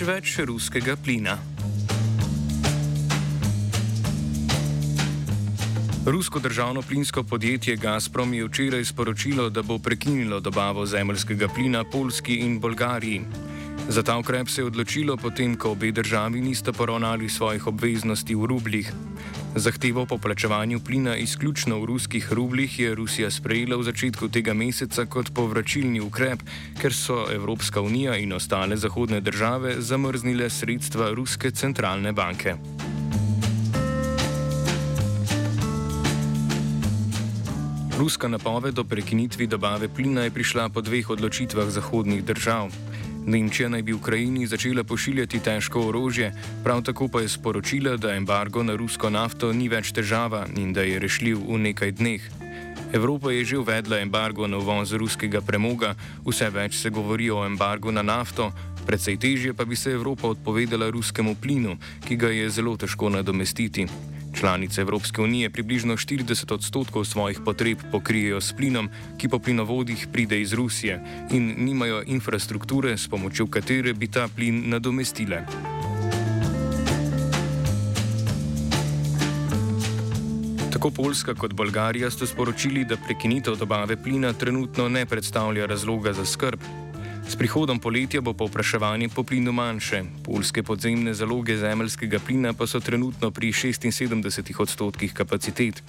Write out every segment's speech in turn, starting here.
nič več ruskega plina. Rusko državno plinsko podjetje Gazprom je včeraj sporočilo, da bo prekinilo dobavo zemljskega plina Polski in Bolgariji. Za ta ukrep se je odločilo potem, ko obe državi nista poravnali svojih obveznosti v rubljih. Zahtevo po plačevanju plina izključno v ruskih rubljih je Rusija sprejela v začetku tega meseca kot povračilni ukrep, ker so Evropska unija in ostale zahodne države zamrznile sredstva Ruske centralne banke. Ruska napoved o prekinitvi dobave plina je prišla po dveh odločitvah zahodnih držav. Nemčija naj bi Ukrajini začela pošiljati težko orožje, prav tako pa je sporočila, da embargo na rusko nafto ni več težava in da je rešljiv v nekaj dneh. Evropa je že uvedla embargo na uvoz ruskega premoga, vse več se govori o embargu na nafto, predvsej težje pa bi se Evropa odpovedala ruskemu plinu, ki ga je zelo težko nadomestiti. Članice Evropske unije približno 40 odstotkov svojih potreb pokrijejo s plinom, ki po plinovodih pride iz Rusije in nimajo infrastrukture, s pomočjo katere bi ta plin nadomestile. Tako Poljska kot Bolgarija sta sporočili, da prekinitev dobave plina trenutno ne predstavlja razloga za skrb, S prihodom poletja bo povpraševanje po plinu manjše. Polske podzemne zaloge zemljskega plina pa so trenutno pri 76 odstotkih kapacitet.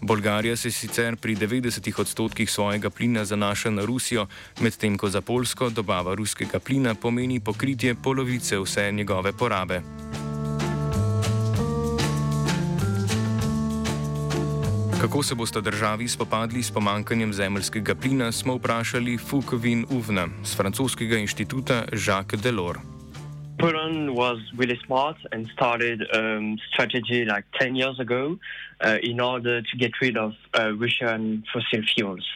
Bolgarija se sicer pri 90 odstotkih svojega plina zanaša na Rusijo, medtem ko za Polsko dobava ruskega plina pomeni pokritje polovice vse njegove porabe. Kako se boste državi spopadli s pomankanjem zemljskega plina, smo vprašali Fukovin Uvna z francoskega inštituta Jacques Delors. Poland was really smart and started a um, strategy like 10 years ago uh, in order to get rid of uh, Russian fossil fuels.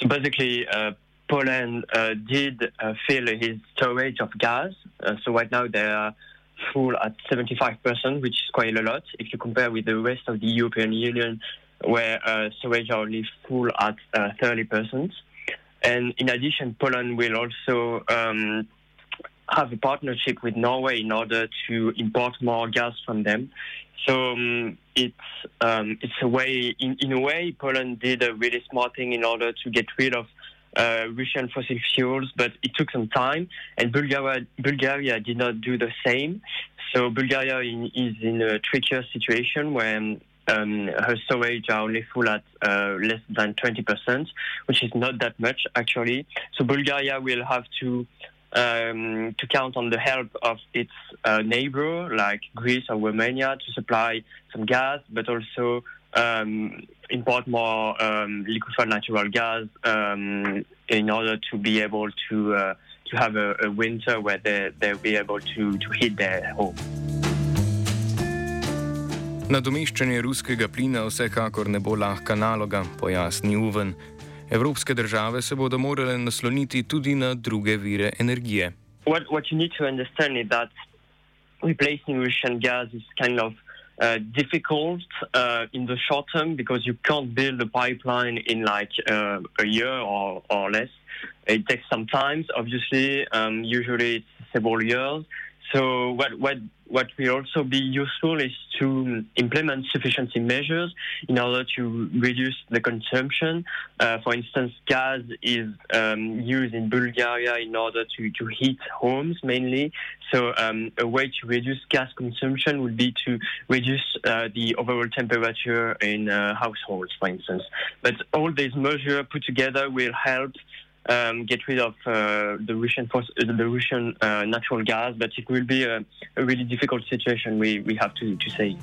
So basically, uh, Poland uh, did uh, fill his storage of gas. Uh, so right now they are full at 75%, which is quite a lot if you compare with the rest of the European Union where uh, storage are only full at uh, 30%. And in addition, Poland will also um, have a partnership with Norway in order to import more gas from them. So um, it's um, it's a way in, in a way Poland did a really smart thing in order to get rid of uh, Russian fossil fuels, but it took some time, and Bulgaria Bulgaria did not do the same. So Bulgaria in, is in a trickier situation where um, um, her storage are only full at uh, less than 20%, which is not that much actually. So Bulgaria will have to um, to count on the help of its uh, neighbor like Greece or Romania to supply some gas, but also um, import more um, liquefied natural gas um, in order to be able to uh, to have a, a, winter where they they'll be able to to heat their home. Nadomeščanje ruskega plina vsekakor ne bo lahka naloga, pojasni Uven. Evropske države se bodo morale nasloniti tudi na druge vire energije. What, what you need to understand is that replacing Russian gas is kind of uh, difficult uh, in the short term because you can't build a pipeline in like uh, a year or, or less. It takes some time, obviously. Um, usually it's several years. So what what what will also be useful is to implement sufficiency measures in order to reduce the consumption. Uh, for instance, gas is um, used in Bulgaria in order to, to heat homes mainly. So um, a way to reduce gas consumption would be to reduce uh, the overall temperature in uh, households, for instance. But all these measures put together will help um, get rid of uh, the Russian force, uh, the Russian uh, natural gas, but it will be a, a really difficult situation. We, we have to, to say.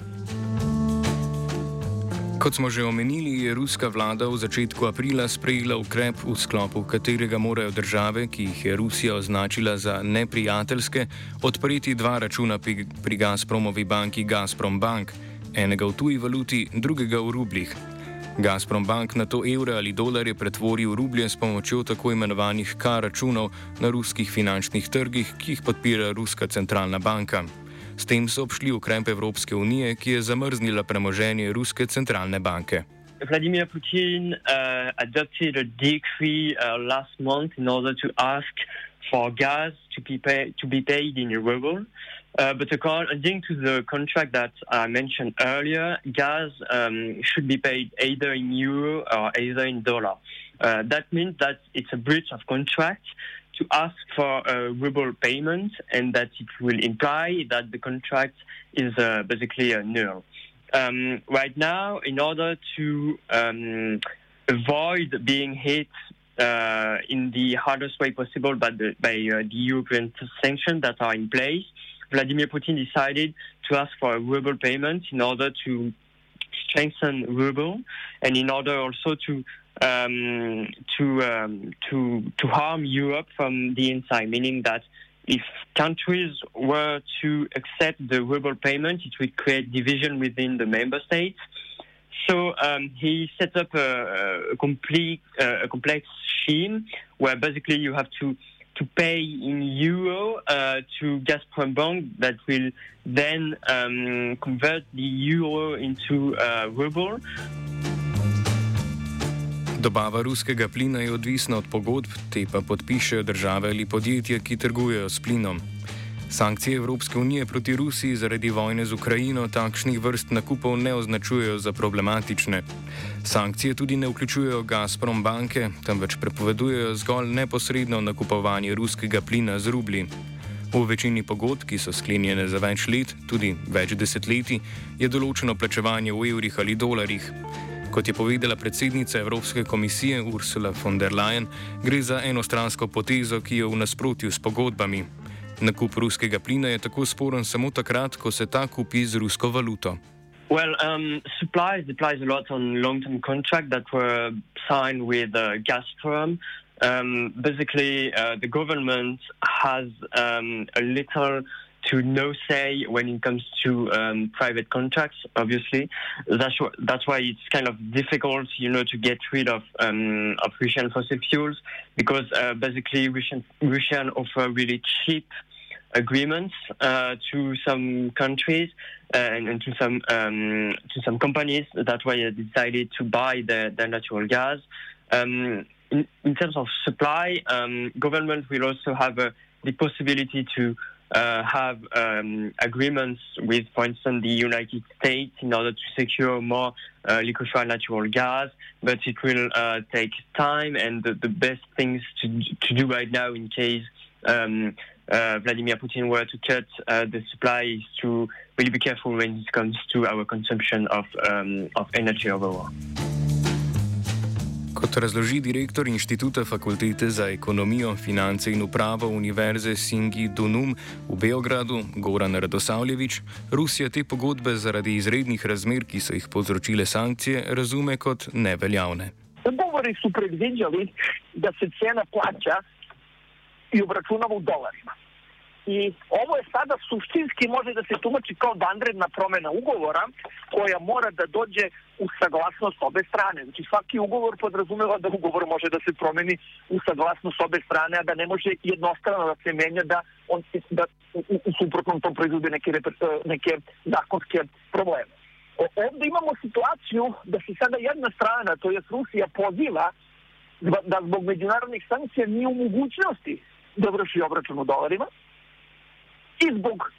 Kot smo že omenili, je ruska vlada v začetku aprila sprejela ukrep, v sklopu katerega morajo države, ki jih je Rusija označila za neprijateljske, odpreti dva računa pri, Gazpromovi banki Gazprom Bank, enega v tuji valuti, drugega v rubljih. Gazprom Bank na to evre ali dolarje pretvori v rublje s pomočjo tako imenovanih K računov na ruskih finančnih trgih, ki jih podpira Ruska centralna banka. S tem so obšli ukrep Evropske unije, ki je zamrznila premoženje Ruske centralne banke. Vladimir Putin uh, adopted a decree uh, last month in order to ask for gas to be, pay, to be paid in ruble. Uh, but according to the contract that I mentioned earlier, gas um, should be paid either in euro or either in dollar. Uh, that means that it's a breach of contract to ask for a ruble payment, and that it will imply that the contract is uh, basically null. Um, right now, in order to um, avoid being hit uh, in the hardest way possible by the, by, uh, the European sanctions that are in place, Vladimir Putin decided to ask for a ruble payment in order to strengthen ruble and in order also to um, to um, to to harm Europe from the inside, meaning that if countries were to accept the ruble payment, it would create division within the member states. So um, he set up a, a complete uh, a complex scheme where basically you have to to pay in euro uh, to Gazprom Bank that will then um, convert the euro into uh, ruble. Dobava ruskega plina je odvisna od pogodb, te pa podpišejo države ali podjetja, ki trgujejo s plinom. Sankcije Evropske unije proti Rusiji zaradi vojne z Ukrajino takšnih vrst nakupov ne označujejo za problematične. Sankcije tudi ne vključujejo Gazprom banke, temveč prepovedujejo zgolj neposredno nakupovanje ruskega plina z rubli. V večini pogodb, ki so sklenjene za več let, tudi več desetletij, je določeno plačevanje v evrih ali dolarjih. Kot je povedala predsednica Evropske komisije Ursula von der Leyen, gre za enostransko potezo, ki je v nasprotju s pogodbami. Nakup ruskega plina je tako sporen samo takrat, ko se ta kupi z rusko valuto. Well, um, supplies deploys a lot on long-term contracts that were signed with uh, Gazprom. Um, basically, uh, the government has um, a little to no say when it comes to um, private contracts. Obviously, that's wh- that's why it's kind of difficult, you know, to get rid of um, of Russian fossil fuels because uh, basically Russian Russian offer really cheap agreements uh, to some countries uh, and, and, to some um, to some companies. That's why they decided to buy the, natural gas. Um, in, in, terms of supply, um, government will also have the possibility to uh, have um, agreements with, for instance, the United States in order to secure more uh, liquefied natural gas, but it will uh, take time. And the, the, best things to, to do right now, in case um, uh, Vladimir Putin were to cut uh, the supply, is to really be careful when it comes to our consumption of, um, of energy overall. Kot razloži direktor Inštituta fakultete za ekonomijo, finance in upravo Univerze Singi Dunum v Beogradu, Goran Radosavljevič, Rusija te pogodbe zaradi izrednih razmer, ki so jih povzročile sankcije, razume kot neveljavne. Pogovori so predvideli, da se cena plača in obračunava v dolarima. I ovo je sada suštinski može da se tumači kao vanredna promena ugovora koja mora da dođe u saglasnost obe strane. Znači svaki ugovor podrazumeva da ugovor može da se promeni u saglasnost obe strane, a da ne može jednostrano da se menja da on da u, u suprotnom to proizvode neke, neke zakonske probleme. O, ovde imamo situaciju da se sada jedna strana, to je Rusija, poziva da zbog međunarodnih sankcija nije u mogućnosti da vrši obračun u dolarima, i zbog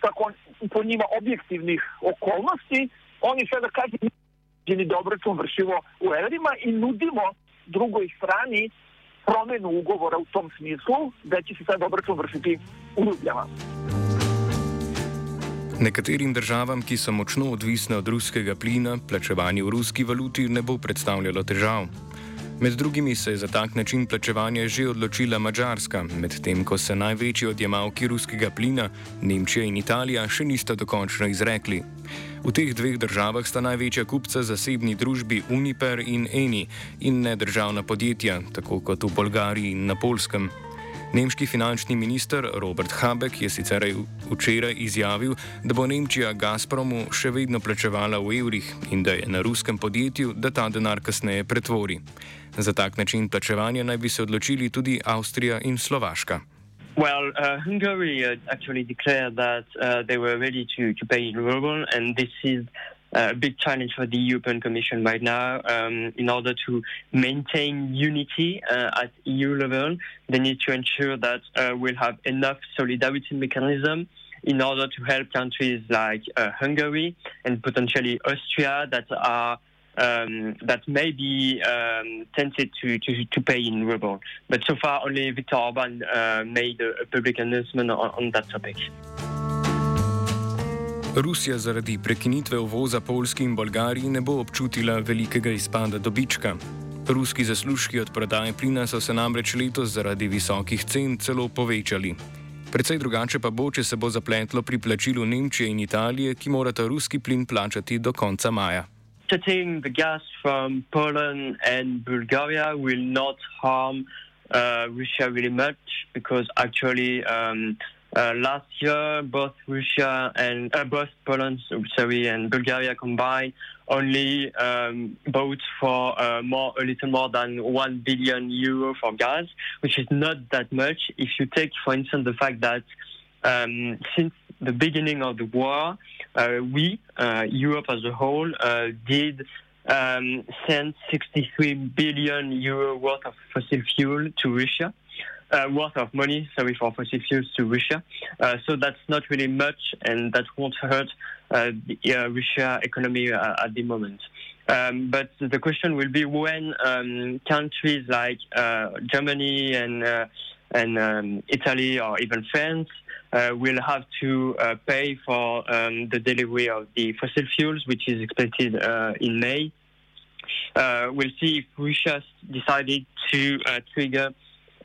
kako po njima objektivnih okolnosti, oni kažu da obračun vršivo u evrima i nudimo drugoj strani promenu ugovora u tom smislu da će se sad obračun vršiti u rubljama. Nekaterim državam, ki so močno odvisne od ruskega plina, plačevanje v ruski valuti ne bo predstavljalo težav. Med drugimi se je za tak način plačevanja že odločila Mačarska, medtem ko se največji odjemalki ruskega plina, Nemčija in Italija, še nista dokončno izrekli. V teh dveh državah sta največja kupca zasebni družbi Uniper in Eni in ne državna podjetja, tako kot v Bolgariji in na Polskem. Nemški finančni minister Robert Habeck je sicer včeraj izjavil, da bo Nemčija Gazpromu še vedno plačevala v evrih in da je na ruskem podjetju, da ta denar kasneje pretvori. Za tak način plačevanja naj bi se odločili tudi Avstrija in Slovaška. Well, uh, Hungary uh, actually declared that uh, they were ready to, to pay in ruble, and this is a big challenge for the European Commission right now. Um, in order to maintain unity uh, at EU level, they need to ensure that uh, we'll have enough solidarity mechanism in order to help countries like uh, Hungary and potentially Austria that are um, that may be um, tempted to, to, to pay in ruble. But so far, only Viktor Orban uh, made a, public announcement on, on that topic. Rusija zaradi prekinitve uvoza Polski in Bolgariji ne bo občutila velikega izpada dobička. Ruski zaslužki od prodaje plina so se namreč letos zaradi visokih cen celo povečali. Predvsej drugače pa bo, če se bo zapletlo pri plačilu Nemčije in Italije, ki morata ruski plin plačati do konca maja. Cutting the gas from Poland and Bulgaria will not harm uh, Russia really much because actually um, Uh, last year, both Russia and uh, both Poland, sorry, and Bulgaria combined only um, bought for uh, more, a little more than one billion euro for gas, which is not that much. If you take, for instance, the fact that um, since the beginning of the war, uh, we, uh, Europe as a whole, uh, did um, send 63 billion euro worth of fossil fuel to Russia uh, worth of money, sorry, for fossil fuels to Russia. Uh, so that's not really much, and that won't hurt uh, the uh, Russia economy uh, at the moment. Um, but the question will be when um, countries like uh, Germany and and um, Italy or even France will have to pay for um, the delivery of the fossil fuels, which is expected in May. we'll see if Russia decided to trigger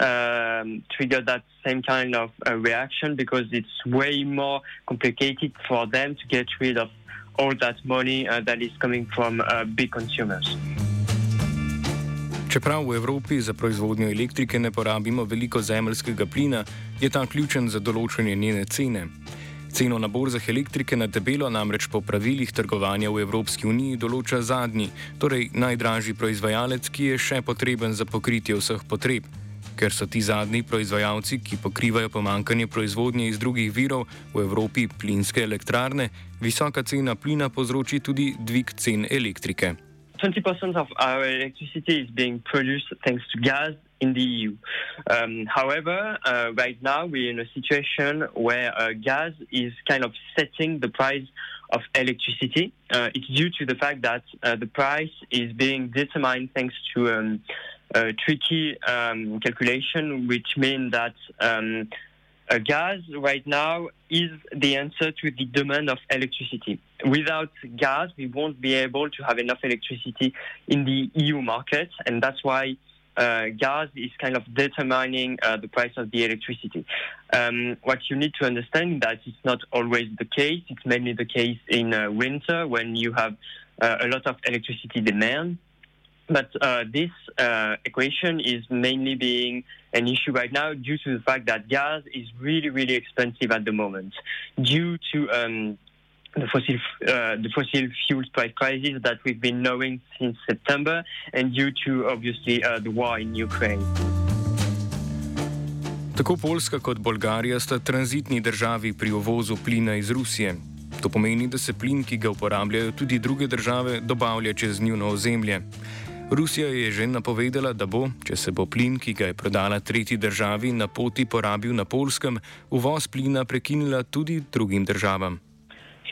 um, trigger that same kind of uh, reaction because it's way more complicated for them to get rid of all that money uh, that is coming from uh, big consumers. Čeprav v Evropi za proizvodnjo elektrike ne porabimo veliko zemljskega plina, je ta ključen za določanje njene cene. Ceno na borzah elektrike na debelo namreč po pravilih trgovanja v Evropski uniji določa zadnji, torej najdražji proizvajalec, ki je še potreben za pokritje vseh potreb ker so ti zadnji proizvajalci, ki pokrivajo pomankanje proizvodnje iz drugih virov, v Evropi plinske elektrarne, visoka cena plina povzroči tudi dvig cen elektrike. 20% of our electricity is being produced thanks to gas in the EU. Um, however, uh, right now we're in a situation where uh, gas is kind of setting the price of electricity. Uh, it's due to the fact that uh, the price is being determined thanks to um, a tricky um, calculation, which means that um, gas right now is the answer to the demand of electricity. Without gas, we won't be able to have enough electricity in the EU market, and that's why uh, gas is kind of determining uh, the price of the electricity. Um, what you need to understand that it's not always the case. It's mainly the case in uh, winter when you have uh, a lot of electricity demand. But uh, this uh, equation is mainly being an issue right now due to the fact that gas is really, really expensive at the moment due to um, the fossil uh, the fossil fuels price crisis that we've been knowing since September, and due to obviously uh, the war in Ukraine. Tako Poljska kot Bolgarija sta tranzitni državi pri uvozu plina iz Rusije. To pomeni, da se plin, ki ga uporabljajo tudi druge države, dobavlja čez njuno ozemlje. Rusija je že napovedala, da bo, če se bo plin, ki ga je prodala tretji državi, na poti porabil na polskem, uvoz plina prekinila tudi drugim državam.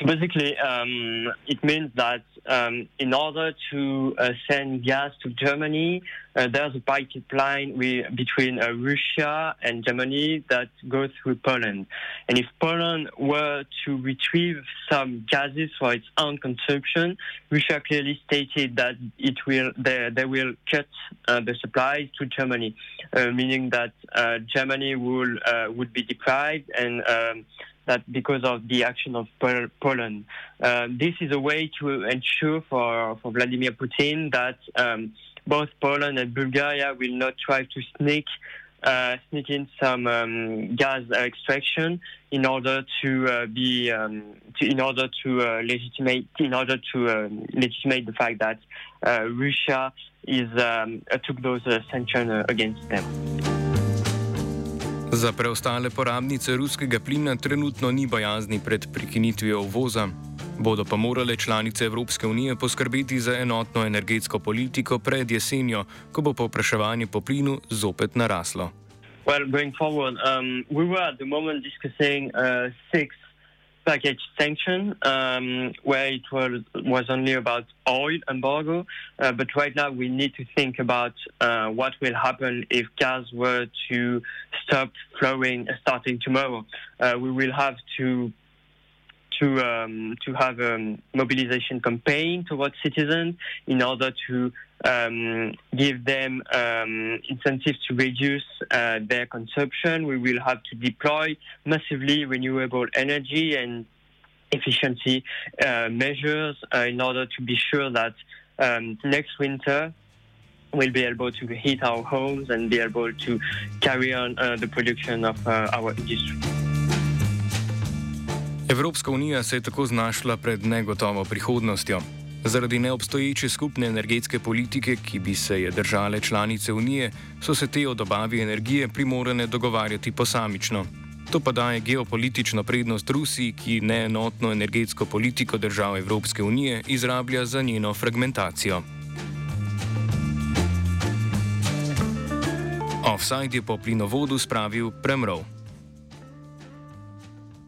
So basically, um, it means that um, in order to uh, send gas to Germany, uh, there's a pipeline between uh, Russia and Germany that goes through Poland. And if Poland were to retrieve some gases for its own consumption, Russia clearly stated that it will they, they will cut uh, the supplies to Germany, uh, meaning that uh, Germany will would be deprived and um, that because of the action of Poland. Uh, this is a way to ensure for, for Vladimir Putin that um, both Poland and Bulgaria will not try to sneak uh, sneak in some um, gas extraction in order to uh, be um, to, in order to uh, legitimate in order to um, legitimate the fact that uh, Russia is um, took those uh, sanctions against them. Za preostale porabnice ruskega plina trenutno ni bojazni pred prekinitvijo uvoza. Bodo pa morale članice Evropske unije poskrbeti za enotno energetsko politiko pred jesenjo, ko bo povpraševanje po plinu zopet naraslo. Well, going forward, um, we were at the moment discussing uh, six package sanction um, where it was was only about oil embargo, uh, but right now we need to think about uh, what will happen if gas were to stop flowing starting tomorrow. Uh, we will have to to um, to have a mobilization campaign towards citizens in order to um, give them um, incentives to reduce uh, their consumption. We will have to deploy massively renewable energy and efficiency uh, measures uh, in order to be sure that um, next winter we'll be able to heat our homes and be able to carry on uh, the production of uh, our industry. Evropska unija se je tako znašla pred negotovo prihodnostjo. Zaradi neobstoječe skupne energetske politike, ki bi se je držale članice unije, so se te o dobavi energije primorane dogovarjati posamično. To pa daje geopolitično prednost Rusiji, ki neenotno energetsko politiko držav Evropske unije izrablja za njeno fragmentacijo. Offside je po plinovodu spravil Premrov.